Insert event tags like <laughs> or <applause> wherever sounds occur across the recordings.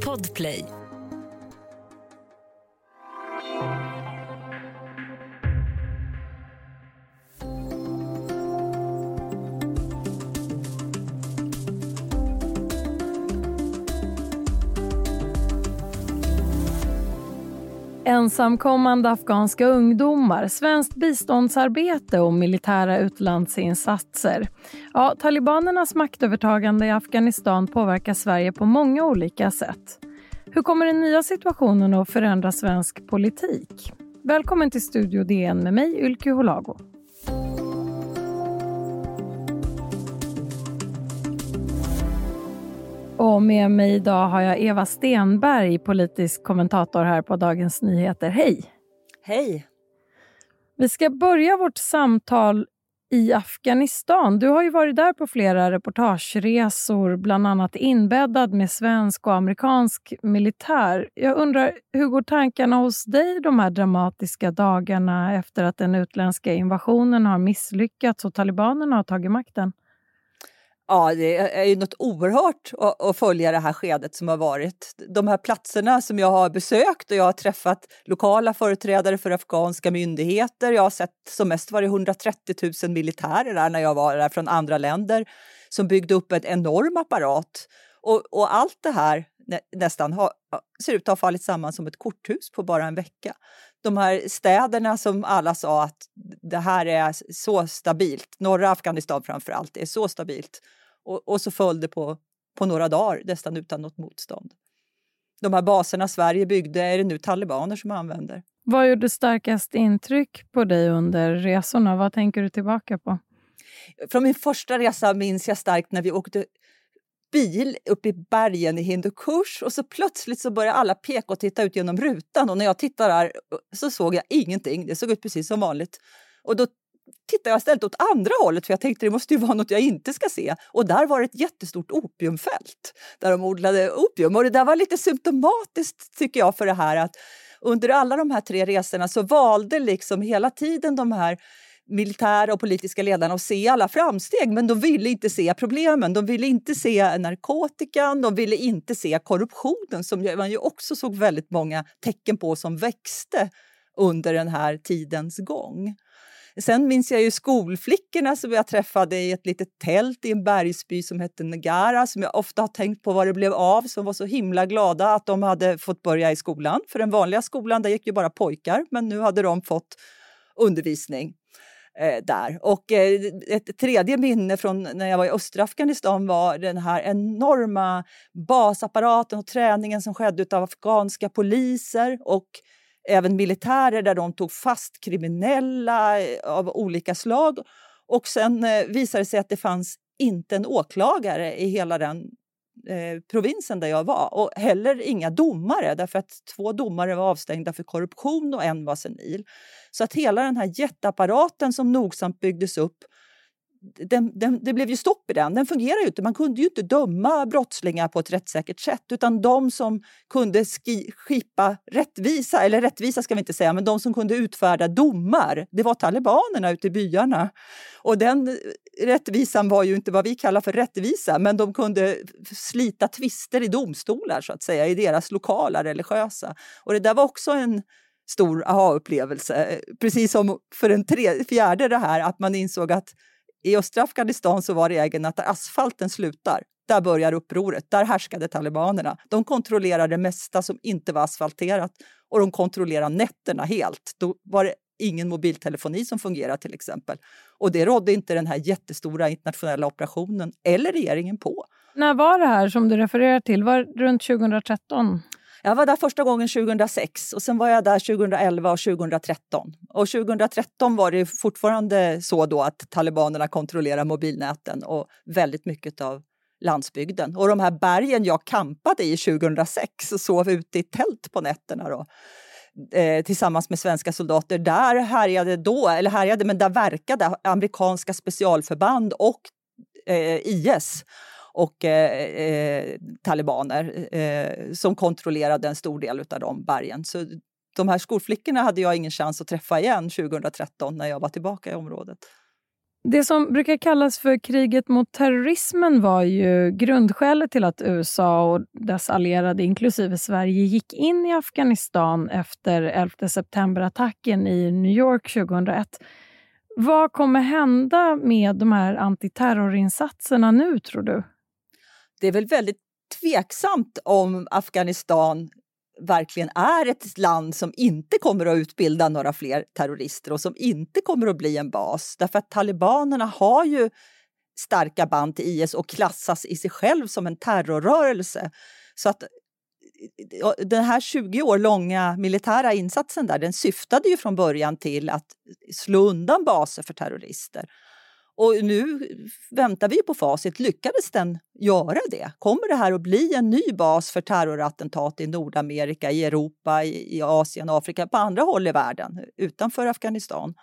Podplay. Ensamkommande afghanska ungdomar, svenskt biståndsarbete och militära utlandsinsatser. Ja, talibanernas maktövertagande i Afghanistan påverkar Sverige på många olika sätt. Hur kommer den nya situationen att förändra svensk politik? Välkommen till Studio DN med mig, Ylke Holago. Och med mig idag har jag Eva Stenberg, politisk kommentator här på Dagens Nyheter. Hej! Hej! Vi ska börja vårt samtal i Afghanistan. Du har ju varit där på flera reportageresor, bland annat inbäddad med svensk och amerikansk militär. Jag undrar, hur går tankarna hos dig de här dramatiska dagarna efter att den utländska invasionen har misslyckats och talibanerna har tagit makten? Ja, det är ju något oerhört att följa det här skedet som har varit. De här platserna som jag har besökt och jag har träffat lokala företrädare för afghanska myndigheter. Jag har sett som mest var det 130 000 militärer där när jag var där från andra länder som byggde upp en enorm apparat. Och, och allt det här nä, nästan har, ser ut att ha fallit samman som ett korthus på bara en vecka. De här städerna som alla sa att det här är så stabilt, norra Afghanistan framför allt, är så stabilt och, och så föll det på, på några dagar nästan utan något motstånd. De här baserna Sverige byggde är det nu talibaner som använder. Vad gjorde starkast intryck på dig under resorna? Vad tänker du tillbaka på? Från min första resa minns jag starkt när vi åkte bil uppe i bergen i Hindukush och så plötsligt så började alla peka och titta ut genom rutan och när jag tittade där eh, så såg jag ingenting. Det såg ut precis som vanligt. Och då tittade jag istället åt andra hållet för jag tänkte det måste ju <laughs> vara något jag inte ska se. Och där var det ett jättestort opiumfält där de odlade opium. Och det där var lite symptomatiskt tycker jag för det här att under alla de här tre resorna så valde liksom hela tiden de här militära och politiska ledarna att se alla framsteg men de ville inte se problemen. De ville inte se narkotikan, de ville inte se korruptionen som man ju också såg väldigt många tecken på som växte under den här tidens gång. Sen minns jag ju skolflickorna som jag träffade i ett litet tält i en bergsby som hette Negara som jag ofta har tänkt på vad det blev av, som var så himla glada att de hade fått börja i skolan. För den vanliga skolan där gick ju bara pojkar, men nu hade de fått undervisning eh, där. Och eh, ett tredje minne från när jag var i östra Afghanistan var den här enorma basapparaten och träningen som skedde av afghanska poliser och även militärer där de tog fast kriminella eh, av olika slag. Och sen eh, visade det sig att det fanns inte en åklagare i hela den eh, provinsen där jag var och heller inga domare därför att två domare var avstängda för korruption och en var senil. Så att hela den här jätteapparaten som nogsamt byggdes upp den, den, det blev ju stopp i den. Den fungerar ju inte. Man kunde ju inte döma brottslingar på ett rättssäkert sätt utan de som kunde ski, skipa rättvisa, eller rättvisa ska vi inte säga, men de som kunde utfärda domar, det var talibanerna ute i byarna. Och den eh, rättvisan var ju inte vad vi kallar för rättvisa, men de kunde slita tvister i domstolar så att säga, i deras lokala religiösa. Och det där var också en stor aha-upplevelse. Eh, precis som för den tre, fjärde det här att man insåg att i östra Afghanistan så var regeln att där asfalten slutar, där börjar upproret. Där härskade talibanerna. De kontrollerade det mesta som inte var asfalterat och de kontrollerade nätterna helt. Då var det ingen mobiltelefoni som fungerade till exempel. Och det rådde inte den här jättestora internationella operationen eller regeringen på. När var det här som du refererar till? Var runt 2013? Jag var där första gången 2006 och sen var jag där 2011 och 2013. Och 2013 var det fortfarande så då att talibanerna kontrollerar mobilnäten och väldigt mycket av landsbygden. Och de här bergen jag kampade i 2006 och sov ute i tält på nätterna då, eh, tillsammans med svenska soldater. Där härjade då, eller härjade, men där verkade amerikanska specialförband och eh, IS och eh, eh, talibaner eh, som kontrollerade en stor del av de bergen. Så de här skolflickorna hade jag ingen chans att träffa igen 2013 när jag var tillbaka i området. Det som brukar kallas för kriget mot terrorismen var ju grundskälet till att USA och dess allierade, inklusive Sverige, gick in i Afghanistan efter 11 september-attacken i New York 2001. Vad kommer hända med de här antiterrorinsatserna nu, tror du? Det är väl väldigt tveksamt om Afghanistan verkligen är ett land som inte kommer att utbilda några fler terrorister och som inte kommer att bli en bas. Därför att talibanerna har ju starka band till IS och klassas i sig själv som en terrorrörelse. Så att den här 20 år långa militära insatsen där, den syftade ju från början till att slå undan baser för terrorister. Och nu väntar vi på facit. Lyckades den göra det? Kommer det här att bli en ny bas för terrorattentat i Nordamerika, i Europa, i, Asien, Afrika, på andra håll i världen utanför Afghanistan?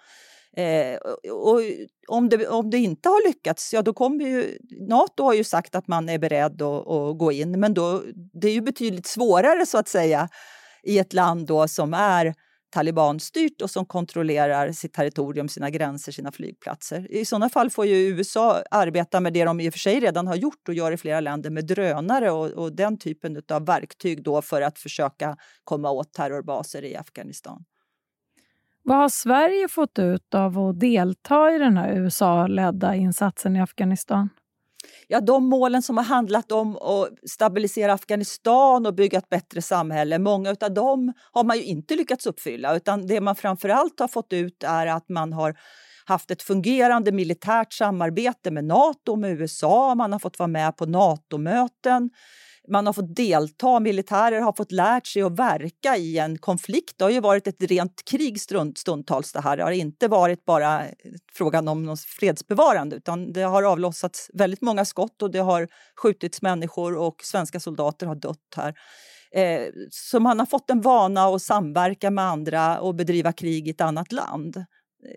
Eh, och om det, om det inte har lyckats, ja då kommer ju... Nato har ju sagt att man är beredd att, att gå in, men då, det är ju betydligt svårare så att säga i ett land då som är talibanstyrt och som kontrollerar sitt territorium, sina gränser, sina flygplatser. I sådana fall får ju USA arbeta med det de i och för sig redan har gjort och gör i flera länder med drönare och, och den typen av verktyg då för att försöka komma åt terrorbaser i Afghanistan. Vad har Sverige fått ut av att delta i den här USA-ledda insatsen i Afghanistan? Ja, de målen som har handlat om att stabilisera Afghanistan och bygga ett bättre samhälle, många av dem har man ju inte lyckats uppfylla. Utan det man framför allt har fått ut är att man har haft ett fungerande militärt samarbete med Nato och med USA. Man har fått vara med på NATO-möten. Man har fått delta, militärer har fått lärt sig att verka i en konflikt. Det har ju varit ett rent krig stundtals det här. Det har inte varit bara eh, frågan om någon fredsbevarande utan det har avlossats väldigt många skott och det har skjutits människor och svenska soldater har dött här. Eh, så man har fått en vana att samverka med andra och bedriva krig i ett annat land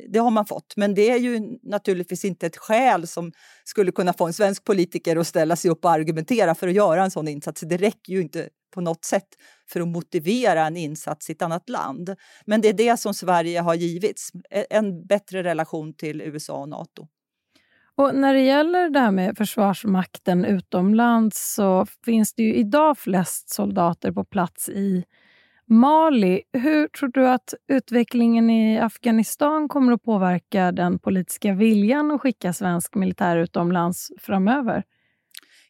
det har man fått. Men det är ju naturligtvis inte ett skäl som skulle kunna få en svensk politiker att ställa sig upp och argumentera för att göra en sån insats. Det räcker ju inte på något sätt för att motivera en insats i ett annat land. Men det är det som Sverige har givits, e-, en bättre relation till USA och Nato. Och när det gäller det här med Försvarsmakten utomlands så finns det ju idag flest soldater på plats i Mali, hur tror du att utvecklingen i Afghanistan kommer att påverka den politiska viljan att skicka svensk militär utomlands framöver?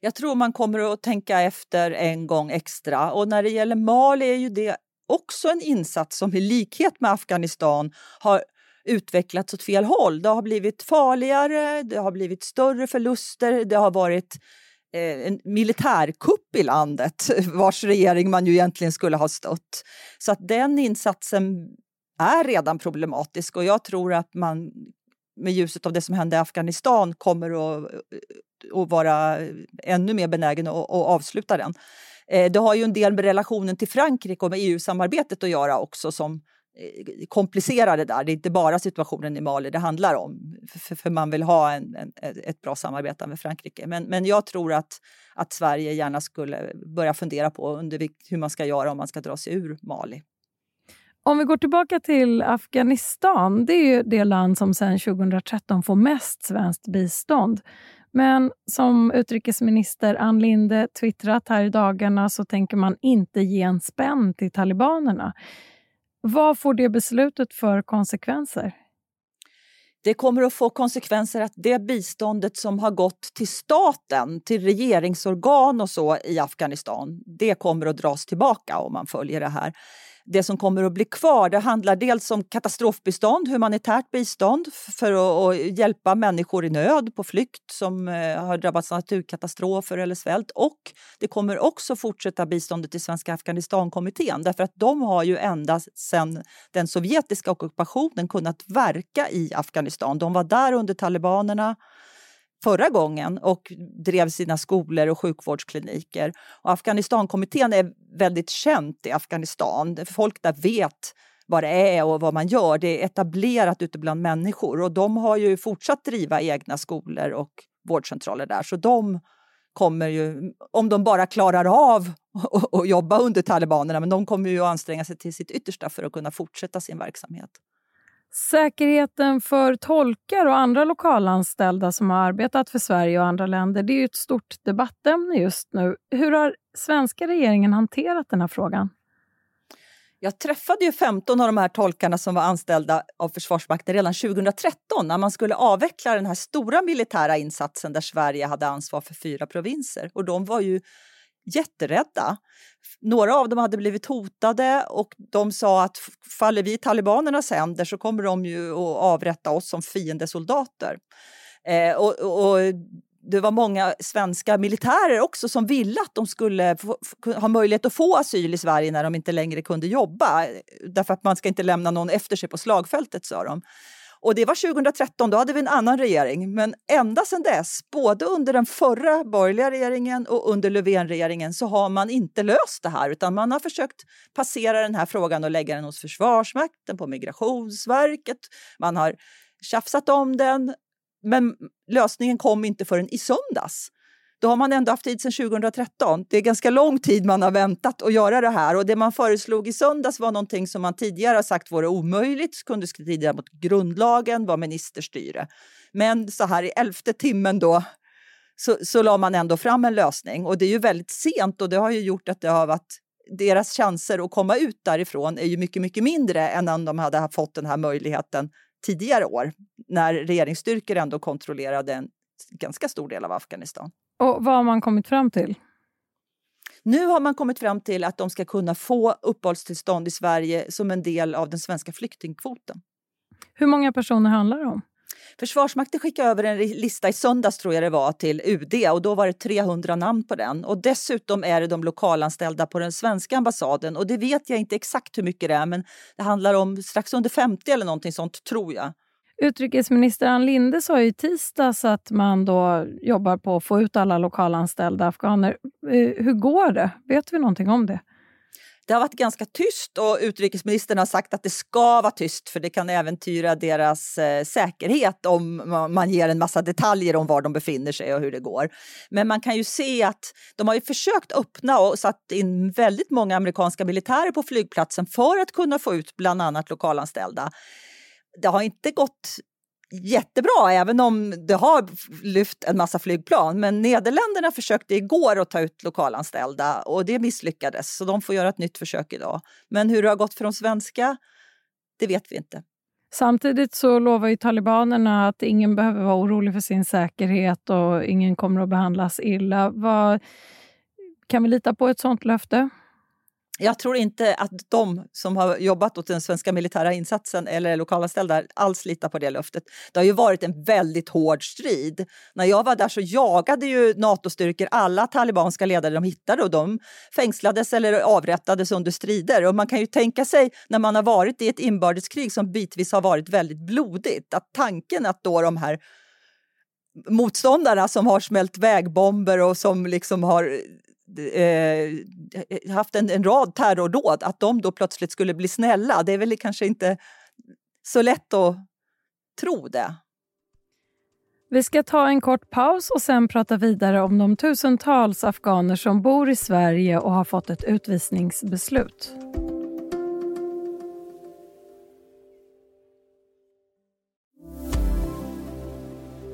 Jag tror man kommer att tänka efter en gång extra. Och när det gäller Mali är ju det också en insats som i likhet med Afghanistan har utvecklats åt fel håll. Det har blivit farligare, det har blivit större förluster, det har varit Eh, Eh, en militärkupp i landet <laughs> vars regering man ju egentligen skulle ha stött. Så att den insatsen är redan problematisk och jag tror att man med ljuset av det som hände i Afghanistan kommer att, eh, att vara ännu mer benägen att, att avsluta den. Eh, det har ju en del med relationen till Frankrike och med EU-samarbetet att göra också som komplicera komplicerade där. Det är inte bara situationen i Mali det handlar om, för, för man vill ha en, en, ett bra samarbete med Frankrike. Men, men jag tror att, att Sverige gärna skulle börja fundera på under hur man ska göra om man ska dra sig ur Mali. Om vi går tillbaka till Afghanistan, det är ju det land som sedan 2013 får mest svenskt bistånd. Men som utrikesminister Ann Linde twittrat här i dagarna så tänker man inte ge en spänn till talibanerna. Vad får det beslutet för konsekvenser? Det kommer att få konsekvenser att det biståndet som har gått till staten, till regeringsorgan och så i Afghanistan, det kommer att dras tillbaka om man följer det här det som kommer att bli kvar det handlar dels om katastrofbistånd, humanitärt bistånd för att, hjälpa människor i nöd på flykt som eh, har drabbats av naturkatastrofer eller svält. Och det kommer också fortsätta biståndet till Svenska Afghanistankommittén därför att de har ju ända sedan den sovjetiska ockupationen kunnat verka i Afghanistan. De var där under talibanerna förra gången och drev sina skolor och sjukvårdskliniker. Och Afghanistankommittén är väldigt känt i Afghanistan. Folk där vet vad det är och vad man gör. Det är etablerat ute bland människor och de har ju fortsatt driva egna skolor och vårdcentraler där. Så de kommer ju, om de bara klarar av att jobba under talibanerna, men de kommer ju att anstränga sig till sitt yttersta för att kunna fortsätta sin verksamhet. Säkerheten för tolkar och andra lokalanställda som har arbetat för Sverige och andra länder, det är ett stort debattämne just nu. Hur har svenska regeringen hanterat den här frågan? Jag träffade ju 15 av de här tolkarna som var anställda av Försvarsmakten redan 2013 när man skulle avveckla den här stora militära insatsen där Sverige hade ansvar för fyra provinser. Och de var ju jätterädda. Några av dem hade blivit hotade och de sa att faller vi i talibanernas händer så kommer de ju att avrätta oss som fiendesoldater. Eh, och, och, det var många svenska militärer också som ville att de skulle få, ha möjlighet att få asyl i Sverige när de inte längre kunde jobba. Eh, därför att man ska inte lämna någon efter sig på slagfältet, sa de. Och det var 2013, då hade vi en annan regering. Men ända sedan dess, både under den förra borgerliga regeringen och under Löfvenregeringen så har man inte löst det här utan man har försökt passera den här frågan och lägga den hos Försvarsmakten, på Migrationsverket. Man har tjafsat om den, men lösningen kom inte förrän i söndags. Då har man ändå haft tid sedan 2013. Det är ganska lång tid man har väntat att göra det här. Och det man föreslog i söndags var någonting som man tidigare har sagt vore omöjligt, kunde strida mot grundlagen, var ministerstyre. Men så här i elfte timmen då så, så la man ändå fram en lösning. Och det är ju väldigt sent och det har ju gjort att det har varit deras chanser att komma ut därifrån är ju mycket, mycket mindre än om de hade fått den här möjligheten tidigare år när regeringsstyrkor ändå kontrollerade en ganska stor del av Afghanistan. Och Vad har man kommit fram till? Nu har man kommit fram till att de ska kunna få uppehållstillstånd i Sverige som en del av den svenska flyktingkvoten. Hur många personer handlar det om? Försvarsmakten skickade över en lista i söndags tror jag det var till UD och då var det 300 namn på den. Och dessutom är det de lokalanställda på den svenska ambassaden och det vet jag inte exakt hur mycket det är men det handlar om strax under 50 eller någonting sånt tror jag. Utrikesminister Ann Linde sa i tisdags att man då jobbar på att få ut alla lokalanställda afghaner. Eh, hur går det? Vet vi någonting om det? Det har varit ganska tyst och utrikesministern har sagt att det ska vara tyst för det kan äventyra deras eh, säkerhet om man ger en massa detaljer om var de befinner sig och hur det går. Men man kan ju se att de har ju försökt öppna och satt in väldigt många amerikanska militärer på flygplatsen för att kunna få ut bland annat lokalanställda det har inte gått jättebra, även om det har lyft en massa flygplan. Men Nederländerna försökte igår att ta ut lokalanställda och det misslyckades, så de får göra ett nytt försök idag. Men hur det har gått för de svenska, det vet vi inte. Samtidigt så lovar ju talibanerna att ingen behöver vara orolig för sin säkerhet och ingen kommer att behandlas illa. Vad, kan vi lita på ett sånt löfte? Jag tror inte att de som har jobbat åt den svenska militära insatsen eller lokalanställda alls litar på det löftet. Det har ju varit en väldigt hård strid. När jag var där så jagade ju NATO-styrkor alla talibanska ledare de hittade och de fängslades eller avrättades under strider. Och man kan ju tänka sig när man har varit i ett inbördeskrig som bitvis har varit väldigt blodigt, att tanken att då de här motståndarna som har smält vägbomber och som liksom har eh, haft en, en rad terrordåd, att de då plötsligt skulle bli snälla. Det är väl kanske inte så lätt att tro det. Vi ska ta en kort paus och sen prata vidare om de tusentals afghaner som bor i Sverige och har fått ett utvisningsbeslut.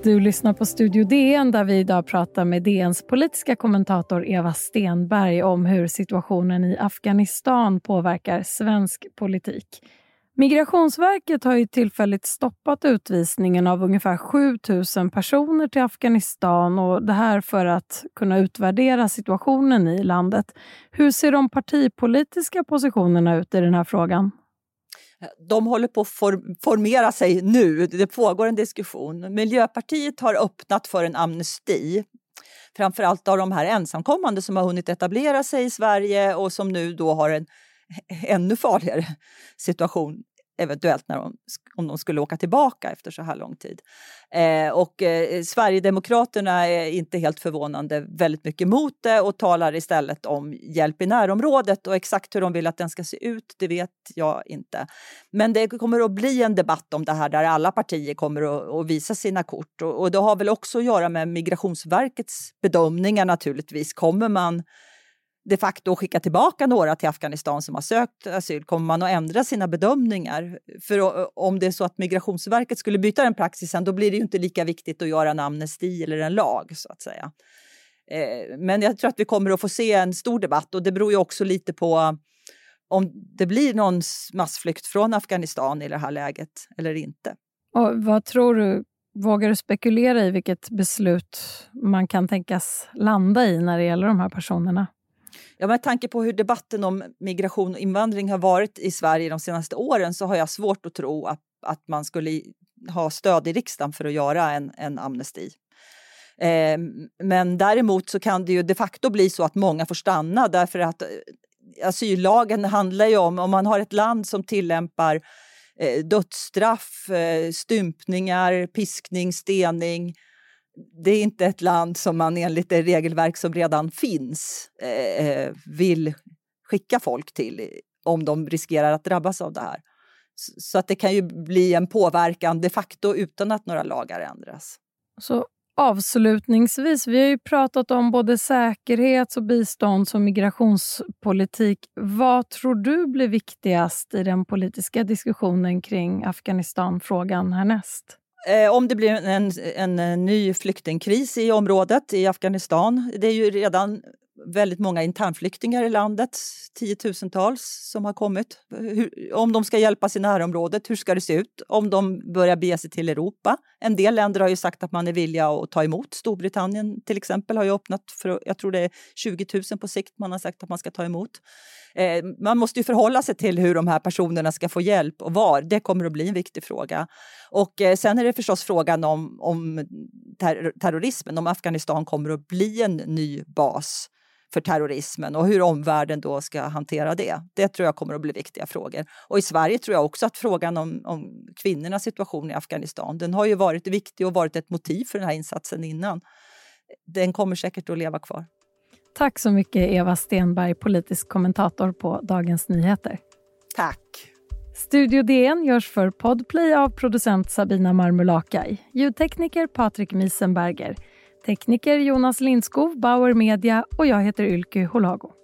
Du lyssnar på Studio DN där vi idag pratar med DNs politiska kommentator Eva Stenberg om hur situationen i Afghanistan påverkar svensk politik. Migrationsverket har ju tillfälligt stoppat utvisningen av ungefär 7 000 personer till Afghanistan och det här för att kunna utvärdera situationen i landet. Hur ser de partipolitiska positionerna ut i den här frågan? De håller på att formera sig nu. Det pågår en diskussion. Miljöpartiet har öppnat för en amnesti. Framförallt av de här ensamkommande som har hunnit etablera sig i Sverige och som nu då har en ännu farligare situation eventuellt när de, om de skulle åka tillbaka efter så här lång tid. Eh, och eh, Sverigedemokraterna är inte helt förvånande väldigt mycket emot det och talar istället om hjälp i närområdet och exakt hur de vill att den ska se ut, det vet jag inte. Men det kommer att bli en debatt om det här där alla partier kommer att, att visa sina kort och, och det har väl också att göra med Migrationsverkets bedömningar naturligtvis. Kommer man de facto skicka tillbaka några till Afghanistan som har sökt asyl? Kommer man att ändra sina bedömningar? För om det är så att Migrationsverket skulle byta den praxisen då blir det ju inte lika viktigt att göra en amnesti eller en lag så att säga. Eh, men jag tror att vi kommer att få se en stor debatt och det beror ju också lite på eh, om det blir någon massflykt från Afghanistan i det här läget eller inte. Och vad tror du, vågar du spekulera i vilket beslut man kan tänkas landa i när det gäller de här personerna? Ja, med tanke på hur debatten om migration och invandring har varit i Sverige de senaste åren så har jag svårt att tro att, att man skulle ha stöd i riksdagen för att göra en, en amnesti. Eh, men däremot så kan det ju de facto bli så att många får stanna därför att eh, asyllagen handlar ju om, om man har ett land som tillämpar eh, dödsstraff, eh, stympningar, piskning, stening. Det är inte ett land som man enligt det regelverk som redan finns eh, eh vill skicka folk till om de riskerar att drabbas av det här. Så att det kan ju bli en påverkan de facto utan att några lagar ändras. Så Avslutningsvis, vi har ju pratat om både säkerhets och bistånds och migrationspolitik. Vad tror du blir viktigast i den politiska diskussionen kring Afghanistan-frågan härnäst? Eh, om det blir en, en, en, ny flyktingkris i området i Afghanistan. Det är ju redan väldigt många internflyktingar i landet, tiotusentals som har kommit. Hur, om de ska hjälpas i närområdet, hur ska det se ut? Om de börjar bege sig till Europa. En del länder har ju sagt att man är villiga att ta emot. Storbritannien till exempel har ju öppnat för, jag tror det är 20 000 på sikt man har sagt att man ska ta emot. Eh, man måste ju förhålla sig till hur de här personerna ska få hjälp och var. Det kommer att bli en viktig fråga. Och eh, sen är det förstås frågan om, om ter terrorismen, om Afghanistan kommer att bli en ny bas för terrorismen och hur omvärlden då ska hantera det. Det tror jag kommer att bli viktiga frågor. Och i Sverige tror jag också att frågan om, om kvinnornas situation i Afghanistan, den har ju varit viktig och varit ett motiv för den här insatsen innan. Den kommer säkert att leva kvar. Tack så mycket Eva Stenberg, politisk kommentator på Dagens Nyheter. Tack. Studio DN görs för Podplay av producent Sabina Marmulakai, ljudtekniker Patrik Miesenberger Tekniker Jonas Lindskov, Bauer Media och jag heter Ylke Holago.